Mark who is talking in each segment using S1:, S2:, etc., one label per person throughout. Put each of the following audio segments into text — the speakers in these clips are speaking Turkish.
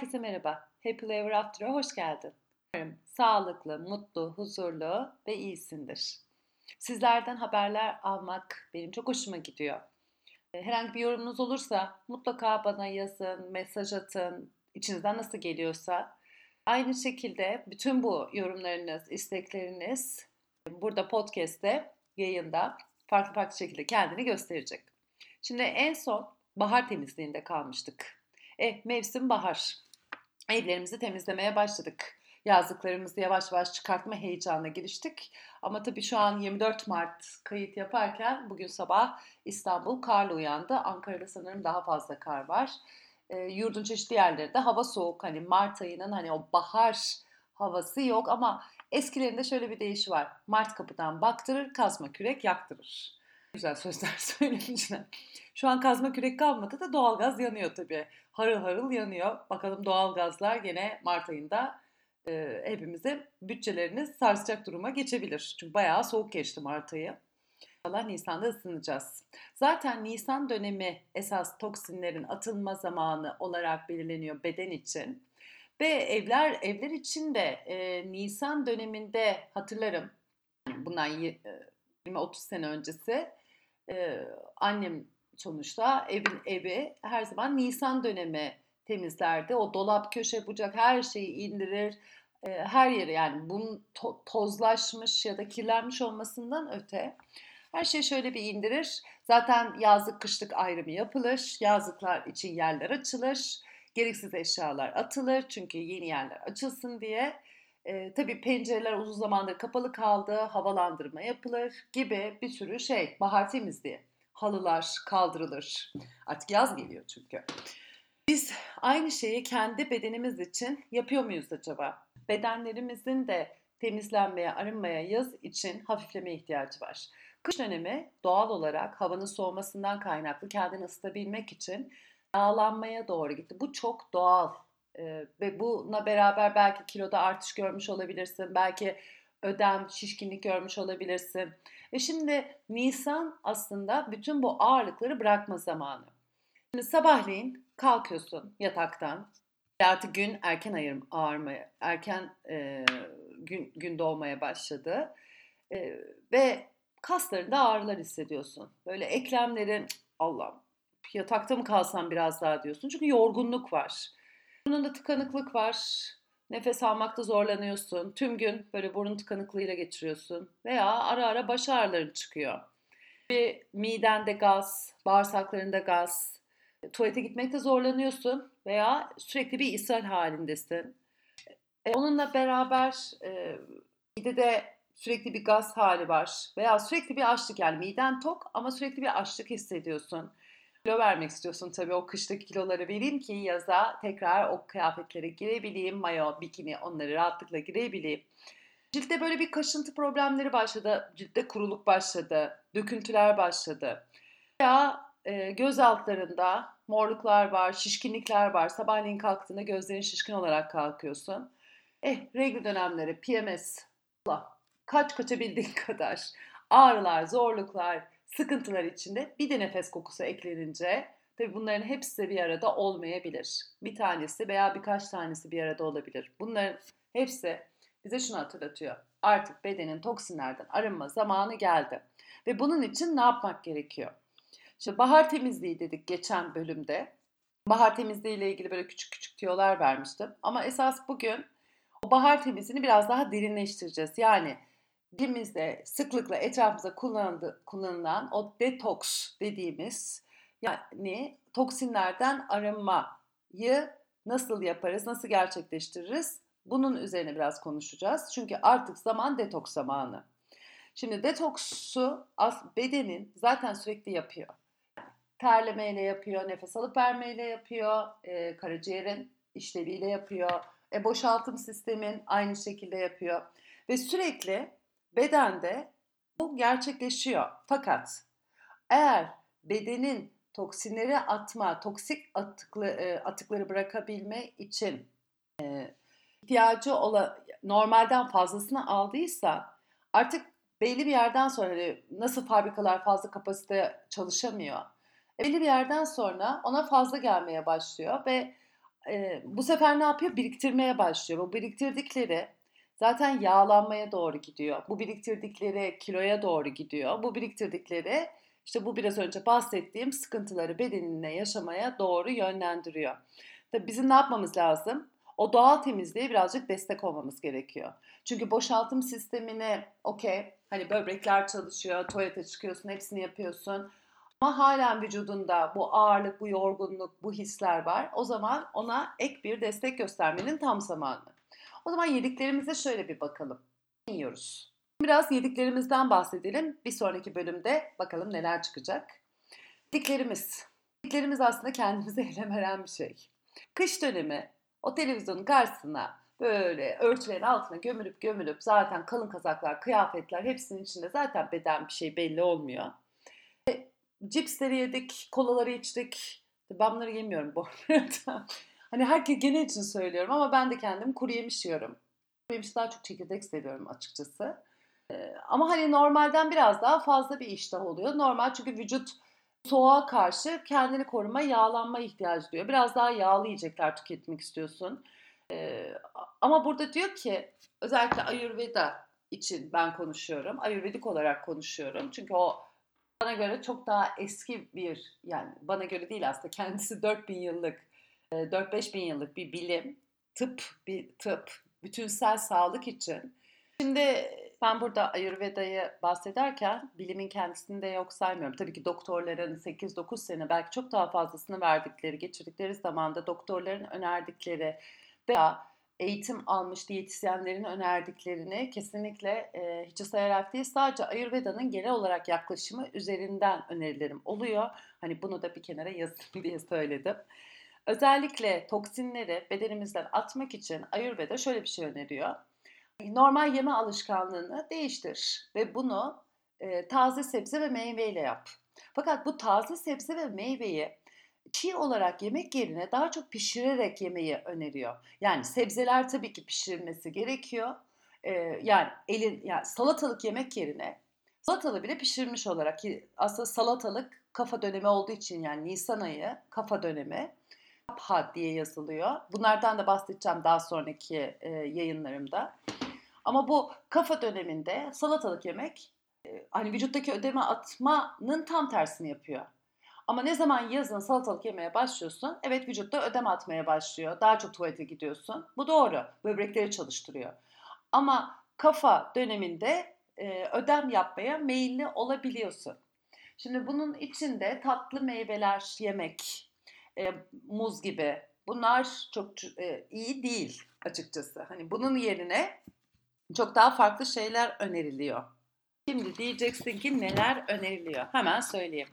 S1: Herkese merhaba. Happy Ever After'a hoş geldin. Umarım sağlıklı, mutlu, huzurlu ve iyisindir. Sizlerden haberler almak benim çok hoşuma gidiyor. Ee, herhangi bir yorumunuz olursa mutlaka bana yazın, mesaj atın, içinizden nasıl geliyorsa. Aynı şekilde bütün bu yorumlarınız, istekleriniz burada podcast'te, yayında farklı farklı şekilde kendini gösterecek. Şimdi en son bahar temizliğinde kalmıştık. E, mevsim bahar. Evlerimizi temizlemeye başladık. Yazlıklarımızı yavaş yavaş çıkartma heyecanına giriştik. Ama tabii şu an 24 Mart kayıt yaparken bugün sabah İstanbul karla uyandı. Ankara'da sanırım daha fazla kar var. E, yurdun çeşitli yerlerinde hava soğuk. Hani Mart ayının hani o bahar havası yok ama eskilerinde şöyle bir deyişi var. Mart kapıdan baktırır, kazma kürek yaktırır. Güzel sözler söylemişler. Şu an kazma kürek kalmadı da doğalgaz yanıyor tabii. Harıl harıl yanıyor. Bakalım doğalgazlar gene Mart ayında e, hepimize bütçelerini sarsacak duruma geçebilir. Çünkü bayağı soğuk geçti Mart ayı. İnşallah Nisan'da ısınacağız. Zaten Nisan dönemi esas toksinlerin atılma zamanı olarak belirleniyor beden için. Ve evler evler için de e, Nisan döneminde hatırlarım bundan 20-30 sene öncesi e, annem sonuçta evin evi her zaman Nisan dönemi temizlerdi. O dolap, köşe, bucak her şeyi indirir. E, her yeri yani bunun to- tozlaşmış ya da kirlenmiş olmasından öte her şeyi şöyle bir indirir. Zaten yazlık kışlık ayrımı yapılır. Yazlıklar için yerler açılır. Gereksiz eşyalar atılır çünkü yeni yerler açılsın diye. E, tabii pencereler uzun zamandır kapalı kaldı, havalandırma yapılır gibi bir sürü şey. Bahar temizliği halılar kaldırılır. Artık yaz geliyor çünkü. Biz aynı şeyi kendi bedenimiz için yapıyor muyuz acaba? Bedenlerimizin de temizlenmeye, arınmaya yaz için hafifleme ihtiyacı var. Kış dönemi doğal olarak havanın soğumasından kaynaklı kendini ısıtabilmek için yağlanmaya doğru gitti. Bu çok doğal ee, ve buna beraber belki kiloda artış görmüş olabilirsin. Belki ödem, şişkinlik görmüş olabilirsin. Ve şimdi Nisan aslında bütün bu ağırlıkları bırakma zamanı. Şimdi sabahleyin kalkıyorsun yataktan. Artık gün erken ayırım, ağarmaya, erken e, gün, gün doğmaya başladı. E, ve kaslarında ağrılar hissediyorsun. Böyle eklemlerin Allah'ım yatakta mı kalsam biraz daha diyorsun. Çünkü yorgunluk var. Burnunda tıkanıklık var. Nefes almakta zorlanıyorsun. Tüm gün böyle burun tıkanıklığıyla geçiriyorsun. Veya ara ara baş ağrıların çıkıyor. Bir midende gaz, bağırsaklarında gaz, tuvalete gitmekte zorlanıyorsun veya sürekli bir ishal halindesin. E, onunla beraber e, midede sürekli bir gaz hali var veya sürekli bir açlık yani miden tok ama sürekli bir açlık hissediyorsun. Kilo vermek istiyorsun tabii o kıştaki kiloları vereyim ki yaza tekrar o kıyafetlere girebileyim. Mayo, bikini onları rahatlıkla girebileyim. Ciltte böyle bir kaşıntı problemleri başladı. Ciltte kuruluk başladı. Döküntüler başladı. Veya e, göz altlarında morluklar var, şişkinlikler var. Sabahleyin kalktığında gözlerin şişkin olarak kalkıyorsun. Eh, regl dönemleri, PMS, Allah, kaç kaçabildiğin kadar ağrılar, zorluklar, sıkıntılar içinde bir de nefes kokusu eklenince tabii bunların hepsi bir arada olmayabilir. Bir tanesi veya birkaç tanesi bir arada olabilir. Bunların hepsi bize şunu hatırlatıyor. Artık bedenin toksinlerden arınma zamanı geldi. Ve bunun için ne yapmak gerekiyor? İşte bahar temizliği dedik geçen bölümde. Bahar temizliği ile ilgili böyle küçük küçük tiyolar vermiştim. Ama esas bugün o bahar temizliğini biraz daha derinleştireceğiz. Yani dilimizde sıklıkla etrafımıza kullanıldı, kullanılan o detoks dediğimiz yani toksinlerden arınmayı nasıl yaparız, nasıl gerçekleştiririz? Bunun üzerine biraz konuşacağız. Çünkü artık zaman detoks zamanı. Şimdi detoksu bedenin zaten sürekli yapıyor. Terlemeyle yapıyor, nefes alıp vermeyle yapıyor, e, karaciğerin işleviyle yapıyor, e, boşaltım sistemin aynı şekilde yapıyor. Ve sürekli bedende bu gerçekleşiyor. Fakat eğer bedenin toksinleri atma, toksik atıklı, e, atıkları bırakabilme için e, ihtiyacı olan normalden fazlasını aldıysa artık belli bir yerden sonra hani nasıl fabrikalar fazla kapasite çalışamıyor. E, belli bir yerden sonra ona fazla gelmeye başlıyor ve e, bu sefer ne yapıyor? Biriktirmeye başlıyor. Bu biriktirdikleri zaten yağlanmaya doğru gidiyor. Bu biriktirdikleri kiloya doğru gidiyor. Bu biriktirdikleri işte bu biraz önce bahsettiğim sıkıntıları bedenine yaşamaya doğru yönlendiriyor. Tabii bizim ne yapmamız lazım? O doğal temizliğe birazcık destek olmamız gerekiyor. Çünkü boşaltım sistemine okey hani böbrekler çalışıyor, tuvalete çıkıyorsun, hepsini yapıyorsun. Ama halen vücudunda bu ağırlık, bu yorgunluk, bu hisler var. O zaman ona ek bir destek göstermenin tam zamanı. O zaman yediklerimize şöyle bir bakalım. Yiyoruz. Biraz yediklerimizden bahsedelim. Bir sonraki bölümde bakalım neler çıkacak. Yediklerimiz. Yediklerimiz aslında kendimize elem veren bir şey. Kış dönemi o televizyonun karşısına böyle örtülerin altına gömülüp gömülüp zaten kalın kazaklar, kıyafetler hepsinin içinde zaten beden bir şey belli olmuyor. E, cipsleri yedik, kolaları içtik. Ben bunları yemiyorum bu arada. Hani herkes gene için söylüyorum ama ben de kendim kuru yemiş yiyorum. Kuru yemiş daha çok çekirdek seviyorum açıkçası. Ama hani normalden biraz daha fazla bir iştah oluyor. Normal çünkü vücut soğuğa karşı kendini koruma, yağlanma ihtiyacı duyuyor. Biraz daha yağlı yiyecekler tüketmek istiyorsun. Ama burada diyor ki özellikle Ayurveda için ben konuşuyorum. Ayurvedik olarak konuşuyorum. Çünkü o bana göre çok daha eski bir yani bana göre değil aslında kendisi 4000 yıllık 4-5 bin yıllık bir bilim, tıp, bir tıp, bütünsel sağlık için. Şimdi ben burada Ayurveda'yı bahsederken bilimin kendisini de yok saymıyorum. Tabii ki doktorların 8-9 sene belki çok daha fazlasını verdikleri, geçirdikleri zamanda doktorların önerdikleri veya eğitim almış diyetisyenlerin önerdiklerini kesinlikle e, hiç sayarak değil sadece Ayurveda'nın genel olarak yaklaşımı üzerinden önerilerim oluyor. Hani bunu da bir kenara yazın diye söyledim. Özellikle toksinleri bedenimizden atmak için Ayurveda şöyle bir şey öneriyor normal yeme alışkanlığını değiştir ve bunu e, taze sebze ve meyveyle yap. Fakat bu taze sebze ve meyveyi çiğ olarak yemek yerine daha çok pişirerek yemeyi öneriyor. Yani sebzeler tabii ki pişirilmesi gerekiyor. Ee, yani elin yani salatalık yemek yerine salatalığı bile pişirmiş olarak aslında salatalık kafa dönemi olduğu için yani Nisan ayı kafa dönemi kapha diye yazılıyor. Bunlardan da bahsedeceğim daha sonraki e, yayınlarımda. Ama bu kafa döneminde salatalık yemek e, hani vücuttaki ödeme atmanın tam tersini yapıyor. Ama ne zaman yazın salatalık yemeye başlıyorsun, evet vücutta ödem atmaya başlıyor. Daha çok tuvalete gidiyorsun. Bu doğru. Böbrekleri çalıştırıyor. Ama kafa döneminde e, ödem yapmaya meyilli olabiliyorsun. Şimdi bunun içinde tatlı meyveler yemek, e, muz gibi bunlar çok e, iyi değil açıkçası. Hani bunun yerine çok daha farklı şeyler öneriliyor. Şimdi diyeceksin ki neler öneriliyor? Hemen söyleyeyim.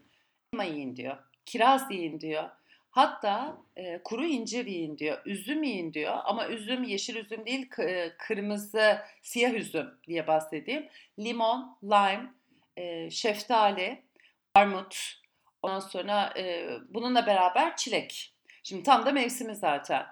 S1: Elma yiyin diyor. Kiraz yiyin diyor. Hatta e, kuru incir yiyin diyor. Üzüm yiyin diyor. Ama üzüm yeşil üzüm değil e, kırmızı siyah üzüm diye bahsedeyim. Limon, lime, e, şeftali, armut. Ondan sonra e, bununla beraber çilek. Şimdi tam da mevsimi zaten.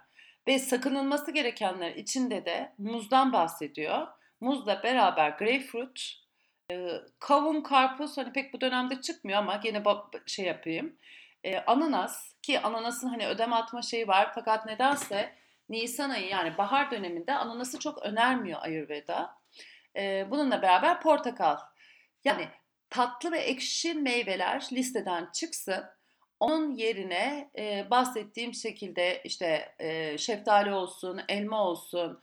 S1: Ve sakınılması gerekenler içinde de muzdan bahsediyor. Muzla beraber greyfurt, e, kavun, karpuz hani pek bu dönemde çıkmıyor ama gene şey yapayım. E, ananas ki ananasın hani ödem atma şeyi var fakat nedense Nisan ayı yani bahar döneminde ananası çok önermiyor Ayurveda. E, bununla beraber portakal. Yani tatlı ve ekşi meyveler listeden çıksın. Onun yerine e, bahsettiğim şekilde işte e, şeftali olsun, elma olsun,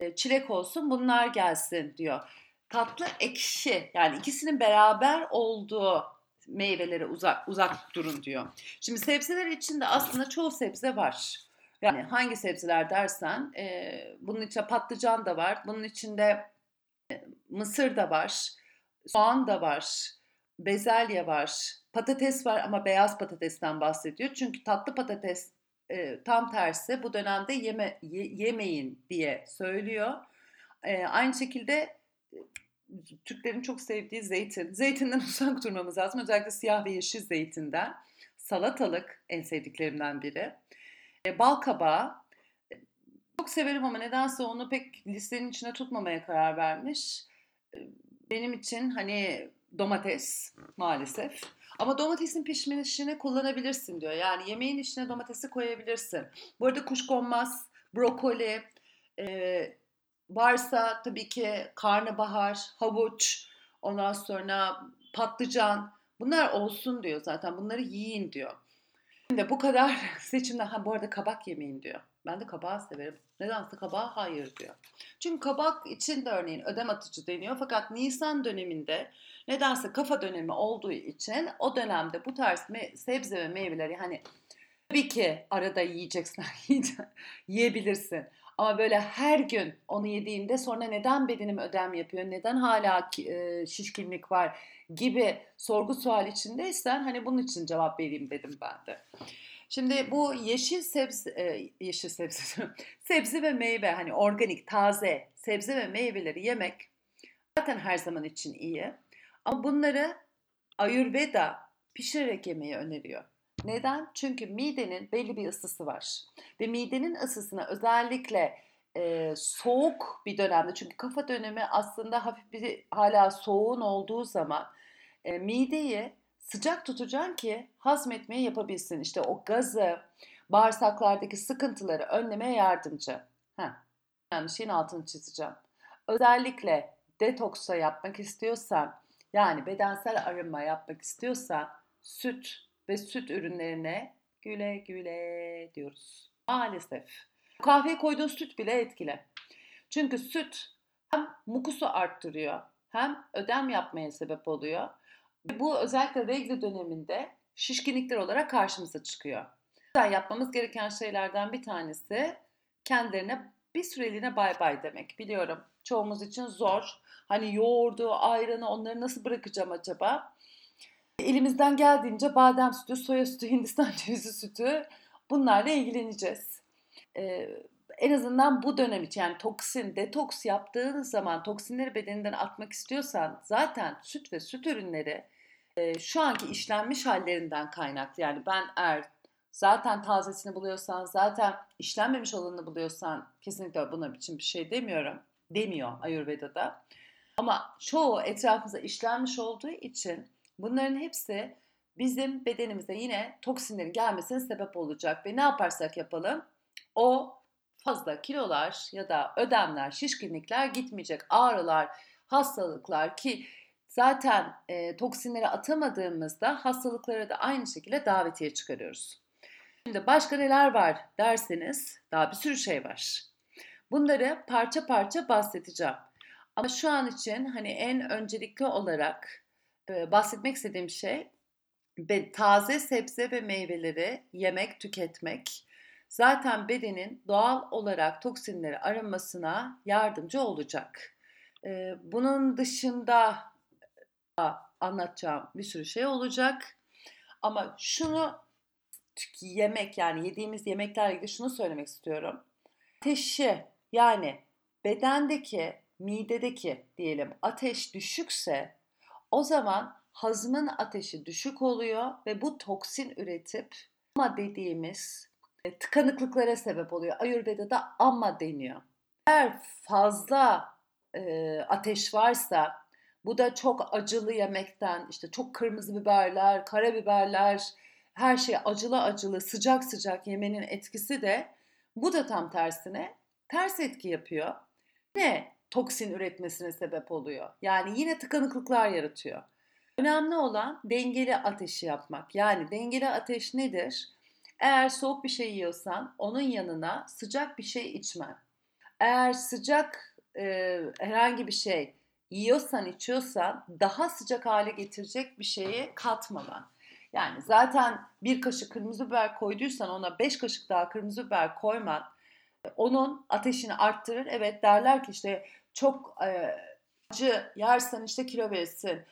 S1: e, çilek olsun bunlar gelsin diyor. Tatlı ekşi yani ikisinin beraber olduğu meyvelere uzak uzak durun diyor. Şimdi sebzeler içinde aslında çoğu sebze var. Yani hangi sebzeler dersen e, bunun içinde patlıcan da var. Bunun içinde e, mısır da var. Soğan da var. Bezelye var. Patates var ama beyaz patatesten bahsediyor. Çünkü tatlı patates e, tam tersi bu dönemde yeme ye, yemeyin diye söylüyor. E, aynı şekilde e, Türklerin çok sevdiği zeytin. Zeytinden uzak durmamız lazım. Özellikle siyah ve yeşil zeytinden. Salatalık en sevdiklerimden biri. E, bal kabağı. Çok severim ama nedense onu pek listenin içine tutmamaya karar vermiş. Benim için hani domates maalesef. Ama domatesin pişmişini kullanabilirsin diyor. Yani yemeğin içine domatesi koyabilirsin. Bu arada kuşkonmaz, brokoli, e, varsa tabii ki karnabahar, havuç, ondan sonra patlıcan bunlar olsun diyor zaten. Bunları yiyin diyor. Şimdi bu kadar seçimden ha bu arada kabak yemeyin diyor. Ben de kabağı severim. Nedense kabağa hayır diyor. Çünkü kabak için de örneğin ödem atıcı deniyor. Fakat Nisan döneminde nedense kafa dönemi olduğu için o dönemde bu tarz sebze ve meyveleri hani tabii ki arada yiyeceksin, yiyebilirsin. Ama böyle her gün onu yediğinde sonra neden bedenim ödem yapıyor, neden hala e, şişkinlik var gibi sorgu sual içindeysen hani bunun için cevap vereyim dedim ben de. Şimdi bu yeşil sebze, e, yeşil sebze, sebze ve meyve hani organik, taze sebze ve meyveleri yemek zaten her zaman için iyi. Ama bunları Ayurveda pişirerek yemeyi öneriyor. Neden? Çünkü midenin belli bir ısısı var. Ve midenin ısısına özellikle e, soğuk bir dönemde çünkü kafa dönemi aslında hafif bir hala soğuğun olduğu zaman e, mideyi sıcak tutacaksın ki hazmetmeyi yapabilsin. İşte o gazı, bağırsaklardaki sıkıntıları önlemeye yardımcı. Heh, yani şeyin altını çizeceğim. Özellikle detoksa yapmak istiyorsan, yani bedensel arınma yapmak istiyorsan süt ve süt ürünlerine güle güle diyoruz. Maalesef. Kahveye koyduğun süt bile etkili. Çünkü süt hem mukusu arttırıyor hem ödem yapmaya sebep oluyor bu özellikle regl döneminde şişkinlikler olarak karşımıza çıkıyor. Yüzden yapmamız gereken şeylerden bir tanesi kendilerine bir süreliğine bay bay demek. Biliyorum çoğumuz için zor. Hani yoğurdu, ayranı onları nasıl bırakacağım acaba? Elimizden geldiğince badem sütü, soya sütü, hindistan cevizi sütü bunlarla ilgileneceğiz. Ee, en azından bu dönem için yani toksin, detoks yaptığın zaman toksinleri bedeninden atmak istiyorsan zaten süt ve süt ürünleri şu anki işlenmiş hallerinden kaynaklı. Yani ben eğer zaten tazesini buluyorsan, zaten işlenmemiş olanını buluyorsan kesinlikle buna biçim bir şey demiyorum. Demiyor Ayurveda'da. Ama çoğu etrafımıza işlenmiş olduğu için bunların hepsi bizim bedenimize yine toksinlerin gelmesine sebep olacak. Ve ne yaparsak yapalım o fazla kilolar ya da ödemler, şişkinlikler gitmeyecek. Ağrılar, hastalıklar ki Zaten e, toksinleri atamadığımızda hastalıklara da aynı şekilde davetiye çıkarıyoruz. Şimdi başka neler var derseniz daha bir sürü şey var. Bunları parça parça bahsedeceğim. Ama şu an için hani en öncelikli olarak bahsetmek istediğim şey taze sebze ve meyveleri yemek, tüketmek zaten bedenin doğal olarak toksinleri arınmasına yardımcı olacak. Bunun dışında anlatacağım bir sürü şey olacak. Ama şunu yemek yani yediğimiz yemeklerle ilgili şunu söylemek istiyorum. Ateşi yani bedendeki, midedeki diyelim ateş düşükse o zaman hazmın ateşi düşük oluyor ve bu toksin üretip ama dediğimiz e, tıkanıklıklara sebep oluyor. Ayurveda'da ama deniyor. Eğer fazla e, ateş varsa bu da çok acılı yemekten işte çok kırmızı biberler, karabiberler, her şey acılı acılı, sıcak sıcak yemenin etkisi de bu da tam tersine ters etki yapıyor. Yine toksin üretmesine sebep oluyor. Yani yine tıkanıklıklar yaratıyor. Önemli olan dengeli ateşi yapmak. Yani dengeli ateş nedir? Eğer soğuk bir şey yiyorsan onun yanına sıcak bir şey içmen. Eğer sıcak e, herhangi bir şey yiyorsan içiyorsan daha sıcak hale getirecek bir şeyi katmaman. Yani zaten bir kaşık kırmızı biber koyduysan ona beş kaşık daha kırmızı biber koyman onun ateşini arttırır. Evet derler ki işte çok e, acı yersen işte kilo verirsin.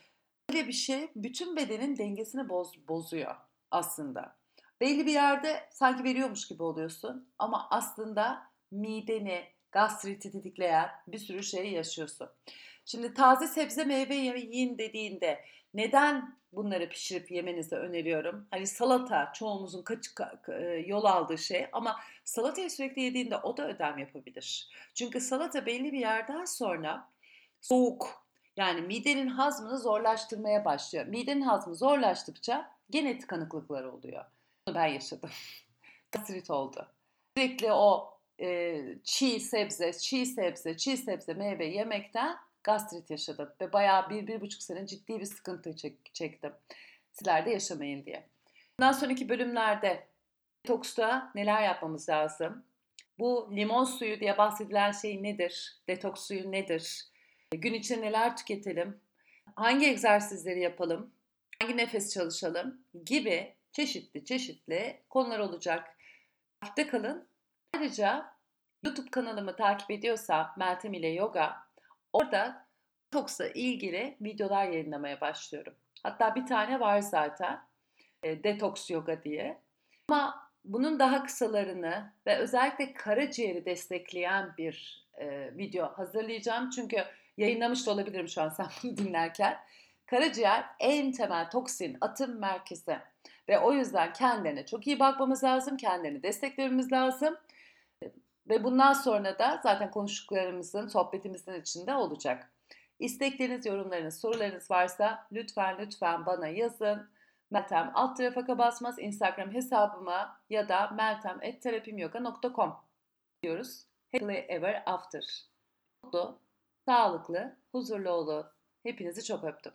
S1: Böyle bir şey bütün bedenin dengesini boz, bozuyor aslında. Belli bir yerde sanki veriyormuş gibi oluyorsun ama aslında mideni, gastriti tetikleyen bir sürü şey yaşıyorsun. Şimdi taze sebze meyve yiyin dediğinde neden bunları pişirip yemenizi öneriyorum? Hani salata çoğumuzun kaç, e, yol aldığı şey ama salatayı sürekli yediğinde o da ödem yapabilir. Çünkü salata belli bir yerden sonra soğuk Yani midenin hazmını zorlaştırmaya başlıyor. Midenin hazmı zorlaştıkça genetik kanıklıklar oluyor. Bunu ben yaşadım. Gastrit oldu. Sürekli o e, çiğ sebze, çiğ sebze, çiğ sebze meyve yemekten gastrit yaşadım. Ve bayağı bir, bir buçuk sene ciddi bir sıkıntı çek, çektim. Sizler de yaşamayın diye. Bundan sonraki bölümlerde detoksta neler yapmamız lazım? Bu limon suyu diye bahsedilen şey nedir? Detoks suyu nedir? Gün içinde neler tüketelim? Hangi egzersizleri yapalım? Hangi nefes çalışalım? Gibi çeşitli çeşitli konular olacak. Takipte kalın. Ayrıca YouTube kanalımı takip ediyorsa Meltem ile Yoga orada detoksla ilgili videolar yayınlamaya başlıyorum. Hatta bir tane var zaten. E, Detoks Yoga diye. Ama bunun daha kısalarını ve özellikle karaciğeri destekleyen bir e, video hazırlayacağım. Çünkü yayınlamış da olabilirim şu an sen bunu dinlerken. Karaciğer en temel toksin atım merkezi ve o yüzden kendilerine çok iyi bakmamız lazım, kendilerini desteklememiz lazım. Ve bundan sonra da zaten konuştuklarımızın, sohbetimizin içinde olacak. İstekleriniz, yorumlarınız, sorularınız varsa lütfen lütfen bana yazın. Meltem alt tarafa basmaz Instagram hesabıma ya da meltem.terapimyoga.com diyoruz. Happily ever after. Mutlu, sağlıklı, huzurlu olun. Hepinizi çok öptüm.